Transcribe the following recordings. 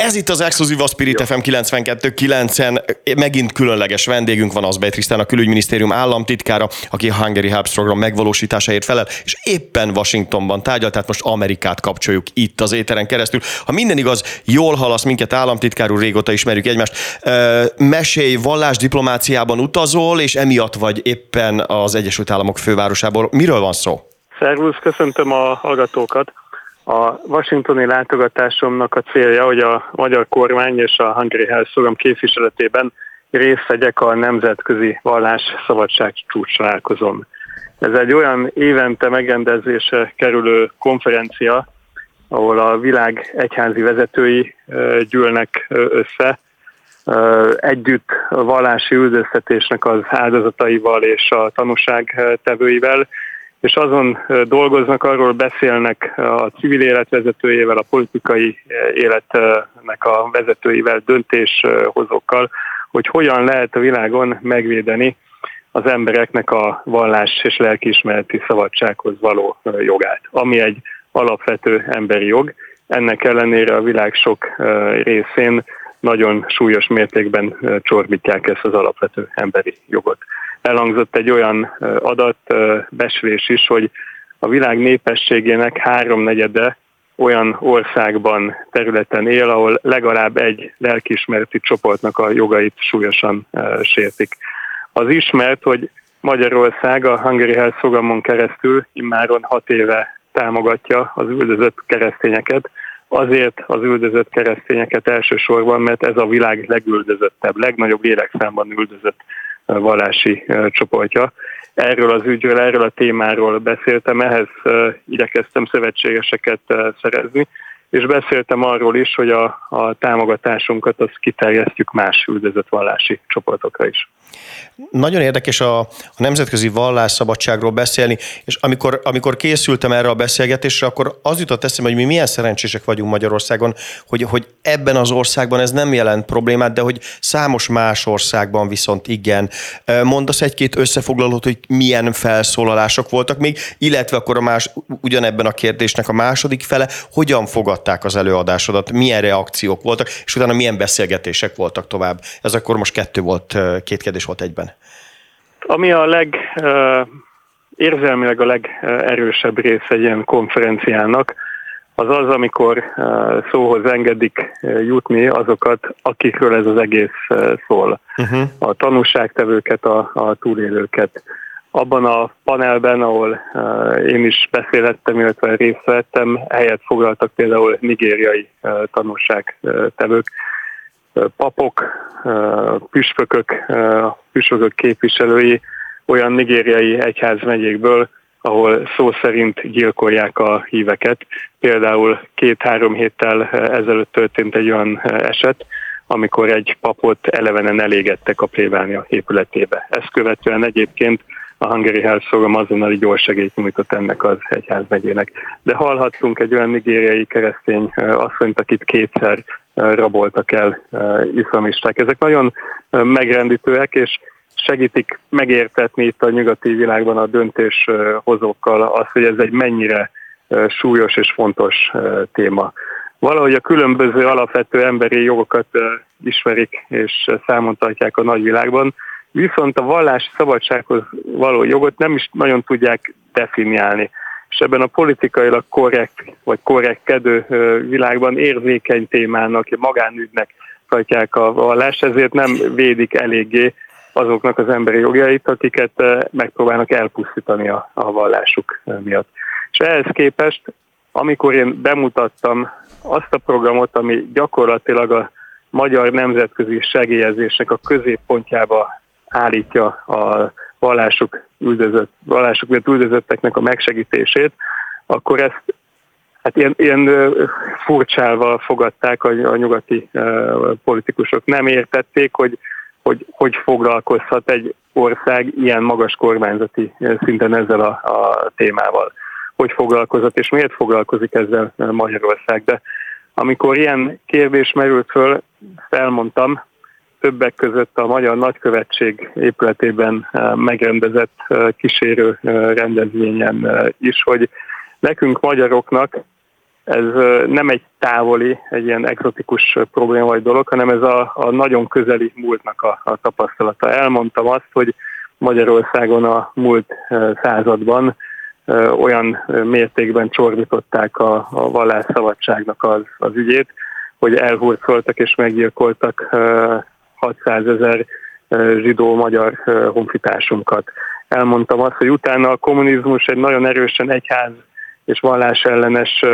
Ez itt az Exkluziv Spirit FM 92.9-en. Megint különleges vendégünk van, Azbej Trisztán, a külügyminisztérium államtitkára, aki a Hungary Helps program megvalósításáért felel, és éppen Washingtonban tárgyal, tehát most Amerikát kapcsoljuk itt az éteren keresztül. Ha minden igaz, jól halasz minket államtitkár úr, régóta ismerjük egymást. Mesélj, vallás diplomáciában utazol, és emiatt vagy éppen az Egyesült Államok fővárosából. Miről van szó? Szervusz, köszöntöm a hallgatókat. A washingtoni látogatásomnak a célja, hogy a magyar kormány és a Hungary Health Program képviseletében részt vegyek a nemzetközi vallás szabadság csúcstalálkozón. Ez egy olyan évente megrendezésre kerülő konferencia, ahol a világ egyházi vezetői gyűlnek össze, együtt a vallási üldöztetésnek az áldozataival és a tanúság tevőivel, és azon dolgoznak, arról beszélnek a civil élet vezetőjével, a politikai életnek a vezetőivel, döntéshozókkal, hogy hogyan lehet a világon megvédeni az embereknek a vallás és lelkiismereti szabadsághoz való jogát, ami egy alapvető emberi jog. Ennek ellenére a világ sok részén nagyon súlyos mértékben csorbítják ezt az alapvető emberi jogot elhangzott egy olyan adat, besülés is, hogy a világ népességének háromnegyede olyan országban, területen él, ahol legalább egy lelkiismereti csoportnak a jogait súlyosan sértik. Az ismert, hogy Magyarország a Hungary Health programon keresztül immáron hat éve támogatja az üldözött keresztényeket, azért az üldözött keresztényeket elsősorban, mert ez a világ legüldözöttebb, legnagyobb lélekszámban üldözött vallási csoportja. Erről az ügyről, erről a témáról beszéltem, ehhez igyekeztem szövetségeseket szerezni, és beszéltem arról is, hogy a, a támogatásunkat azt kiterjesztjük más üldözött vallási csoportokra is. Nagyon érdekes a, a nemzetközi vallásszabadságról beszélni, és amikor, amikor készültem erre a beszélgetésre, akkor az jutott eszembe, hogy mi milyen szerencsések vagyunk Magyarországon, hogy, hogy ebben az országban ez nem jelent problémát, de hogy számos más országban viszont igen. Mondasz egy-két összefoglalót, hogy milyen felszólalások voltak még, illetve akkor a más, ugyanebben a kérdésnek a második fele, hogyan fogadták az előadásodat, milyen reakciók voltak, és utána milyen beszélgetések voltak tovább. Ez akkor most kettő volt, két kérdés volt egyben. Ami a leg érzelmileg a legerősebb része egy ilyen konferenciának, az az, amikor szóhoz engedik jutni azokat, akikről ez az egész szól. Uh-huh. A tanúságtevőket, a, a túlélőket. Abban a panelben, ahol én is beszélhettem, illetve részt vettem, helyet foglaltak például nigériai tanúságtevők, papok, püspökök, püspökök képviselői olyan nigériai egyházmegyékből, ahol szó szerint gyilkolják a híveket. Például két-három héttel ezelőtt történt egy olyan eset, amikor egy papot elevenen elégettek a plébánia épületébe. Ezt követően egyébként a Hungary Health Program azonnali gyorsegélyt nyújtott ennek az egyházmegyének. De hallhattunk egy olyan nigériai keresztény asszonyt, akit kétszer raboltak el iszlamisták. Ezek nagyon megrendítőek, és segítik megértetni itt a nyugati világban a döntéshozókkal azt, hogy ez egy mennyire súlyos és fontos téma. Valahogy a különböző alapvető emberi jogokat ismerik és számon tartják a nagyvilágban, viszont a vallási szabadsághoz való jogot nem is nagyon tudják definiálni. És ebben a politikailag korrekt vagy korrektkedő világban érzékeny témának, magánügynek tartják a vallást, ezért nem védik eléggé azoknak az emberi jogjait, akiket megpróbálnak elpusztítani a, a vallásuk miatt. És ehhez képest, amikor én bemutattam azt a programot, ami gyakorlatilag a magyar nemzetközi segélyezésnek a középpontjába állítja a vallásuk üldözött, vallásuk miatt üldözötteknek a megsegítését, akkor ezt hát ilyen, ilyen furcsálva fogadták a, a nyugati uh, politikusok. Nem értették, hogy hogy hogy foglalkozhat egy ország ilyen magas kormányzati szinten ezzel a, a témával. Hogy foglalkozott, és miért foglalkozik ezzel Magyarország. De amikor ilyen kérdés merült föl, felmondtam, többek között a Magyar Nagykövetség épületében megrendezett kísérő rendezvényen is, hogy nekünk magyaroknak ez nem egy távoli, egy ilyen exotikus probléma vagy dolog, hanem ez a, a nagyon közeli múltnak a, a tapasztalata. Elmondtam azt, hogy Magyarországon a múlt században olyan mértékben csorbították a, a vallásszabadságnak az, az ügyét, hogy elhurcoltak és meggyilkoltak 600 ezer zsidó-magyar honfitársunkat. Elmondtam azt, hogy utána a kommunizmus egy nagyon erősen egyház és vallás ellenes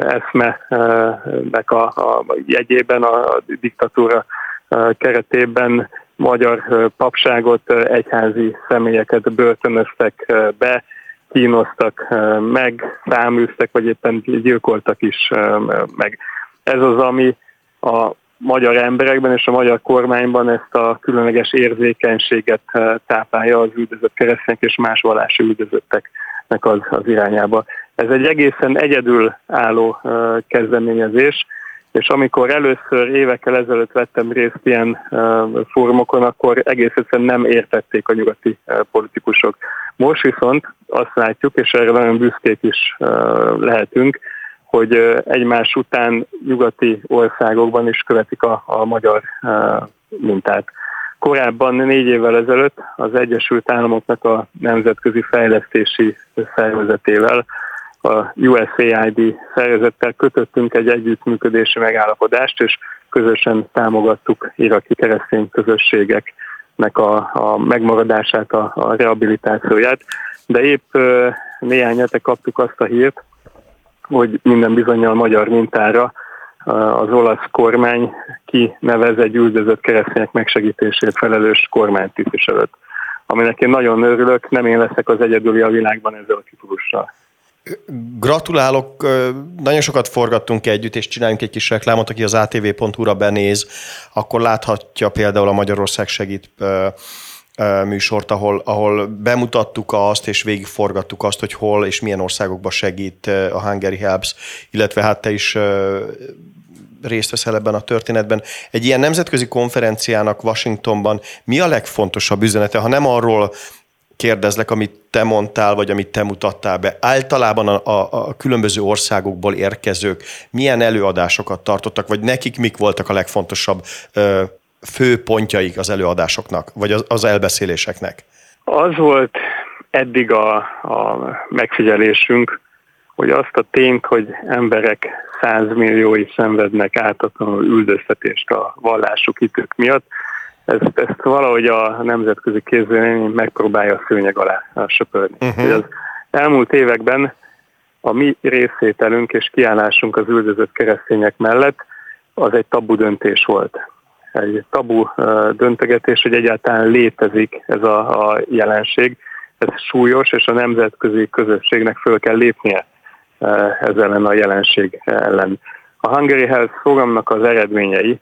eszmenek a, a jegyében, a diktatúra keretében magyar papságot, egyházi személyeket börtönöztek be, kínoztak meg, száműztek, vagy éppen gyilkoltak is meg. Ez az, ami a magyar emberekben és a magyar kormányban ezt a különleges érzékenységet tápálja az üldözött keresztények és más vallási üldözötteknek az, az irányába. Ez egy egészen egyedül álló kezdeményezés, és amikor először évekkel ezelőtt vettem részt ilyen fórumokon, akkor egész egyszerűen nem értették a nyugati politikusok. Most viszont azt látjuk, és erre nagyon büszkék is lehetünk, hogy egymás után nyugati országokban is követik a, a magyar mintát. Korábban négy évvel ezelőtt az Egyesült Államoknak a Nemzetközi Fejlesztési Szervezetével, a USAID szervezettel kötöttünk egy együttműködési megállapodást, és közösen támogattuk iraki keresztény közösségeknek a, a megmaradását, a, a rehabilitációját. De épp néhány hete kaptuk azt a hírt, hogy minden bizonyal magyar mintára az olasz kormány kinevez egy üldözött keresztények megsegítését felelős kormánytisztviselőt. Aminek én nagyon örülök, nem én leszek az egyedüli a világban ezzel a titulussal. Gratulálok, nagyon sokat forgattunk együtt, és csináljunk egy kis reklámot, aki az atv.hu-ra benéz, akkor láthatja például a Magyarország segít műsort, ahol, ahol bemutattuk azt, és végigforgattuk azt, hogy hol és milyen országokban segít a Hungary Helps, illetve hát te is részt veszel ebben a történetben. Egy ilyen nemzetközi konferenciának Washingtonban mi a legfontosabb üzenete, ha nem arról kérdezlek, amit te mondtál, vagy amit te mutattál be. Általában a, a, a különböző országokból érkezők milyen előadásokat tartottak, vagy nekik mik voltak a legfontosabb ö, fő pontjaik az előadásoknak, vagy az, az elbeszéléseknek? Az volt eddig a, a megfigyelésünk, hogy azt a tényt, hogy emberek százmilliói szenvednek ártatlanul üldöztetést a vallásuk hitük miatt, ezt, ezt valahogy a nemzetközi kézvélemény megpróbálja a szőnyeg alá söpörni. Uh-huh. Az elmúlt években a mi részvételünk és kiállásunk az üldözött keresztények mellett az egy tabu döntés volt egy tabu döntegetés, hogy egyáltalán létezik ez a, a jelenség. Ez súlyos, és a nemzetközi közösségnek föl kell lépnie ez ellen a jelenség ellen. A Hungary Health programnak az eredményei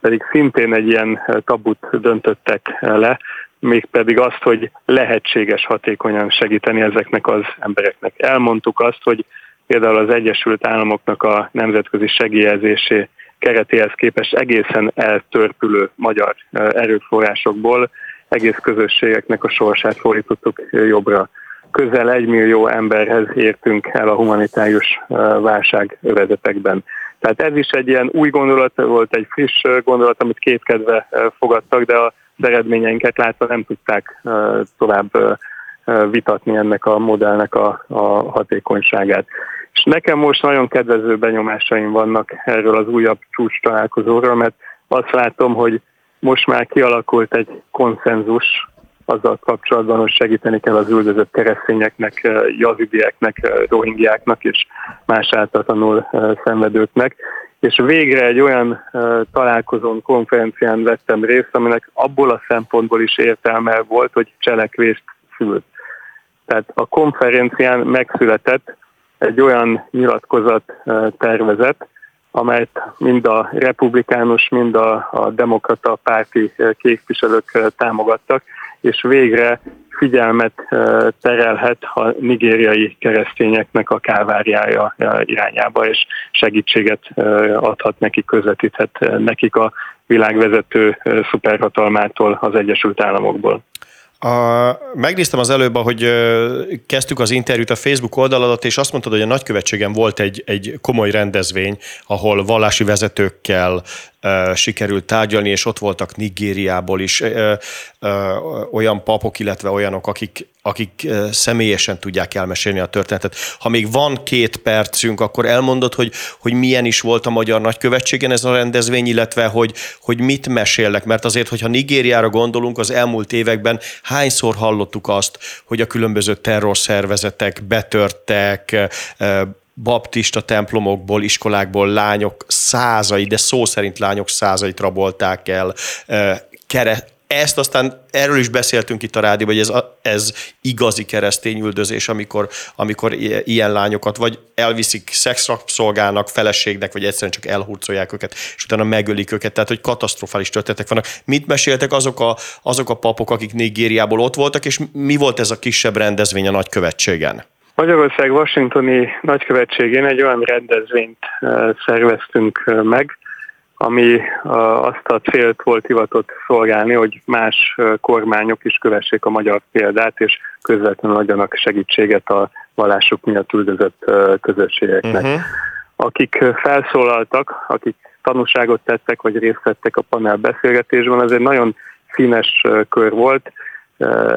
pedig szintén egy ilyen tabut döntöttek le, mégpedig azt, hogy lehetséges hatékonyan segíteni ezeknek az embereknek. Elmondtuk azt, hogy például az Egyesült Államoknak a nemzetközi segélyezésé keretéhez képest egészen eltörpülő magyar erőforrásokból egész közösségeknek a sorsát fordítottuk jobbra. Közel egy millió emberhez értünk el a humanitárius válság övezetekben. Tehát ez is egy ilyen új gondolat volt, egy friss gondolat, amit kétkedve fogadtak, de az eredményeinket látva nem tudták tovább vitatni ennek a modellnek a, a hatékonyságát. És nekem most nagyon kedvező benyomásaim vannak erről az újabb csúcs találkozóról, mert azt látom, hogy most már kialakult egy konszenzus azzal kapcsolatban, hogy segíteni kell az üldözött keresztényeknek, jazidieknek, rohingyáknak és más áltatlanul szenvedőknek. És végre egy olyan találkozón, konferencián vettem részt, aminek abból a szempontból is értelme volt, hogy cselekvést szült. Tehát a konferencián megszületett egy olyan nyilatkozat tervezet, amelyet mind a republikánus, mind a, a demokrata párti képviselők támogattak, és végre figyelmet terelhet a nigériai keresztényeknek a káváriája irányába, és segítséget adhat nekik, közvetíthet nekik a világvezető szuperhatalmától, az Egyesült Államokból. A, megnéztem az előbb, hogy kezdtük az interjút a Facebook oldaladat, és azt mondtad, hogy a nagykövetségen volt egy, egy komoly rendezvény, ahol vallási vezetőkkel sikerült tárgyalni, és ott voltak Nigériából is olyan papok, illetve olyanok, akik, akik személyesen tudják elmesélni a történetet. Ha még van két percünk, akkor elmondod, hogy, hogy milyen is volt a Magyar Nagykövetségen ez a rendezvény, illetve hogy, hogy mit mesélnek, mert azért, hogyha Nigériára gondolunk, az elmúlt években hányszor hallottuk azt, hogy a különböző terrorszervezetek betörtek, baptista templomokból, iskolákból lányok százai, de szó szerint lányok százait rabolták el, kere, ezt aztán erről is beszéltünk itt a rádióban, hogy ez, ez igazi keresztény üldözés, amikor, amikor ilyen lányokat vagy elviszik szexrapszolgálnak, feleségnek, vagy egyszerűen csak elhurcolják őket, és utána megölik őket, tehát hogy katasztrofális történetek vannak. Mit meséltek azok a, azok a papok, akik Nigériából ott voltak, és mi volt ez a kisebb rendezvény a nagykövetségen? Magyarország Washingtoni nagykövetségén egy olyan rendezvényt szerveztünk meg, ami azt a célt volt hivatott szolgálni, hogy más kormányok is kövessék a magyar példát, és közvetlenül adjanak segítséget a vallásuk miatt üldözött közösségeknek. Uh-huh. Akik felszólaltak, akik tanúságot tettek, vagy részt vettek a panel beszélgetésben, az egy nagyon színes kör volt,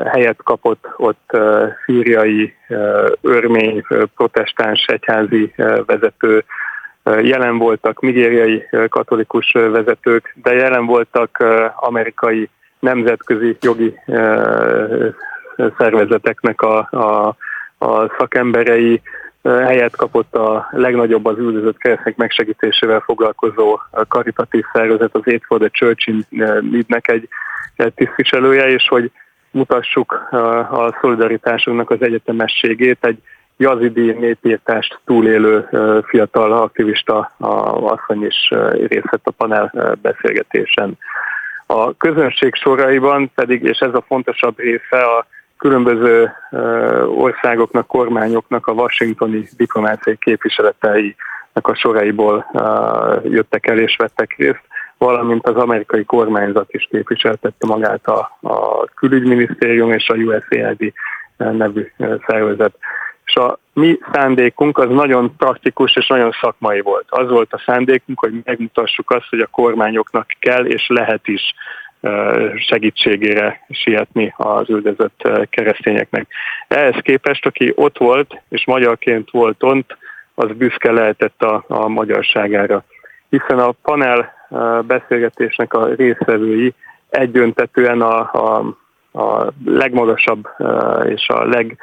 helyet kapott ott szíriai, örmény, protestáns egyházi vezető, jelen voltak nigériai katolikus vezetők, de jelen voltak amerikai nemzetközi jogi szervezeteknek a, a, a szakemberei, helyet kapott a legnagyobb az üldözött keresztek megsegítésével foglalkozó karitatív szervezet, az Aid for the Church in Need-nek egy tisztviselője, és hogy mutassuk a szolidaritásunknak az egyetemességét, egy jazidi népírtást túlélő fiatal aktivista asszony is részt a panel beszélgetésen. A közönség soraiban pedig, és ez a fontosabb része, a különböző országoknak, kormányoknak a washingtoni diplomáciai képviseleteinek a soraiból jöttek el és vettek részt, valamint az amerikai kormányzat is képviseltette magát a, a külügyminisztérium és a USAID nevű szervezet. És a mi szándékunk az nagyon praktikus és nagyon szakmai volt. Az volt a szándékunk, hogy megmutassuk azt, hogy a kormányoknak kell és lehet is segítségére sietni az üldözött keresztényeknek. Ehhez képest, aki ott volt, és magyarként volt ott, az büszke lehetett a, a magyarságára. Hiszen a panel beszélgetésnek a részvevői egyöntetően a, a, a legmagasabb és a leg,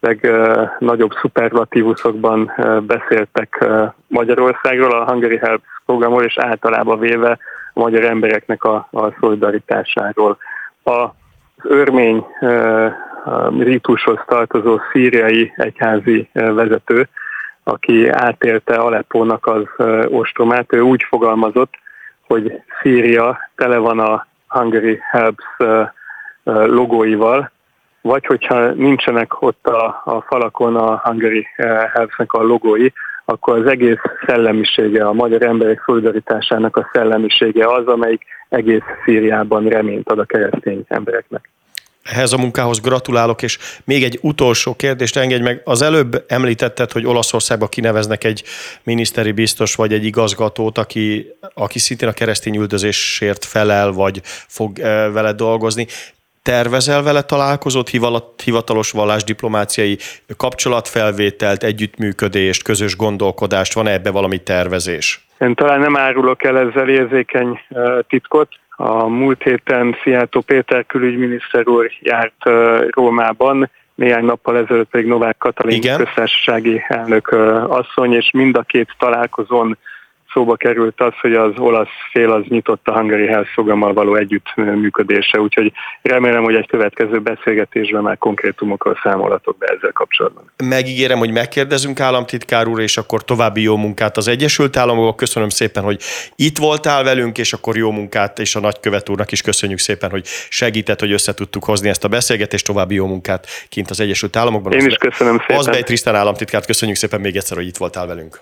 legnagyobb szuperlatívuszokban beszéltek Magyarországról, a Hungary Help programról, és általában véve a magyar embereknek a, a szolidaritásáról. A az örmény rítushoz tartozó szíriai egyházi vezető, aki átélte Aleppónak az ostromát, ő úgy fogalmazott, hogy Szíria tele van a Hungary Helps logóival, vagy hogyha nincsenek ott a, a falakon a Hungary Helps-nek a logói, akkor az egész szellemisége, a magyar emberek szolidaritásának a szellemisége az, amelyik egész Szíriában reményt ad a keresztény embereknek ehhez a munkához gratulálok, és még egy utolsó kérdést engedj meg. Az előbb említetted, hogy Olaszországba kineveznek egy miniszteri biztos, vagy egy igazgatót, aki, aki szintén a keresztény üldözésért felel, vagy fog eh, vele dolgozni. Tervezel vele találkozót, hivatalos vallásdiplomáciai kapcsolatfelvételt, együttműködést, közös gondolkodást? Van-e ebbe valami tervezés? Én talán nem árulok el ezzel érzékeny eh, titkot. A múlt héten Szijjártó Péter külügyminiszter úr járt Rómában, néhány nappal ezelőtt pedig Novák Katalin Igen. köztársasági elnök asszony, és mind a két találkozón szóba került az, hogy az olasz fél az nyitott a Hungary Health programmal való együttműködése, úgyhogy remélem, hogy egy következő beszélgetésben már konkrétumokról számolhatok be ezzel kapcsolatban. Megígérem, hogy megkérdezünk államtitkár úr, és akkor további jó munkát az Egyesült Államokban. Köszönöm szépen, hogy itt voltál velünk, és akkor jó munkát, és a nagykövet úrnak is köszönjük szépen, hogy segített, hogy össze tudtuk hozni ezt a beszélgetést, további jó munkát kint az Egyesült Államokban. Én is köszönöm szépen. Azbej Trisztán államtitkárt köszönjük szépen még egyszer, hogy itt voltál velünk.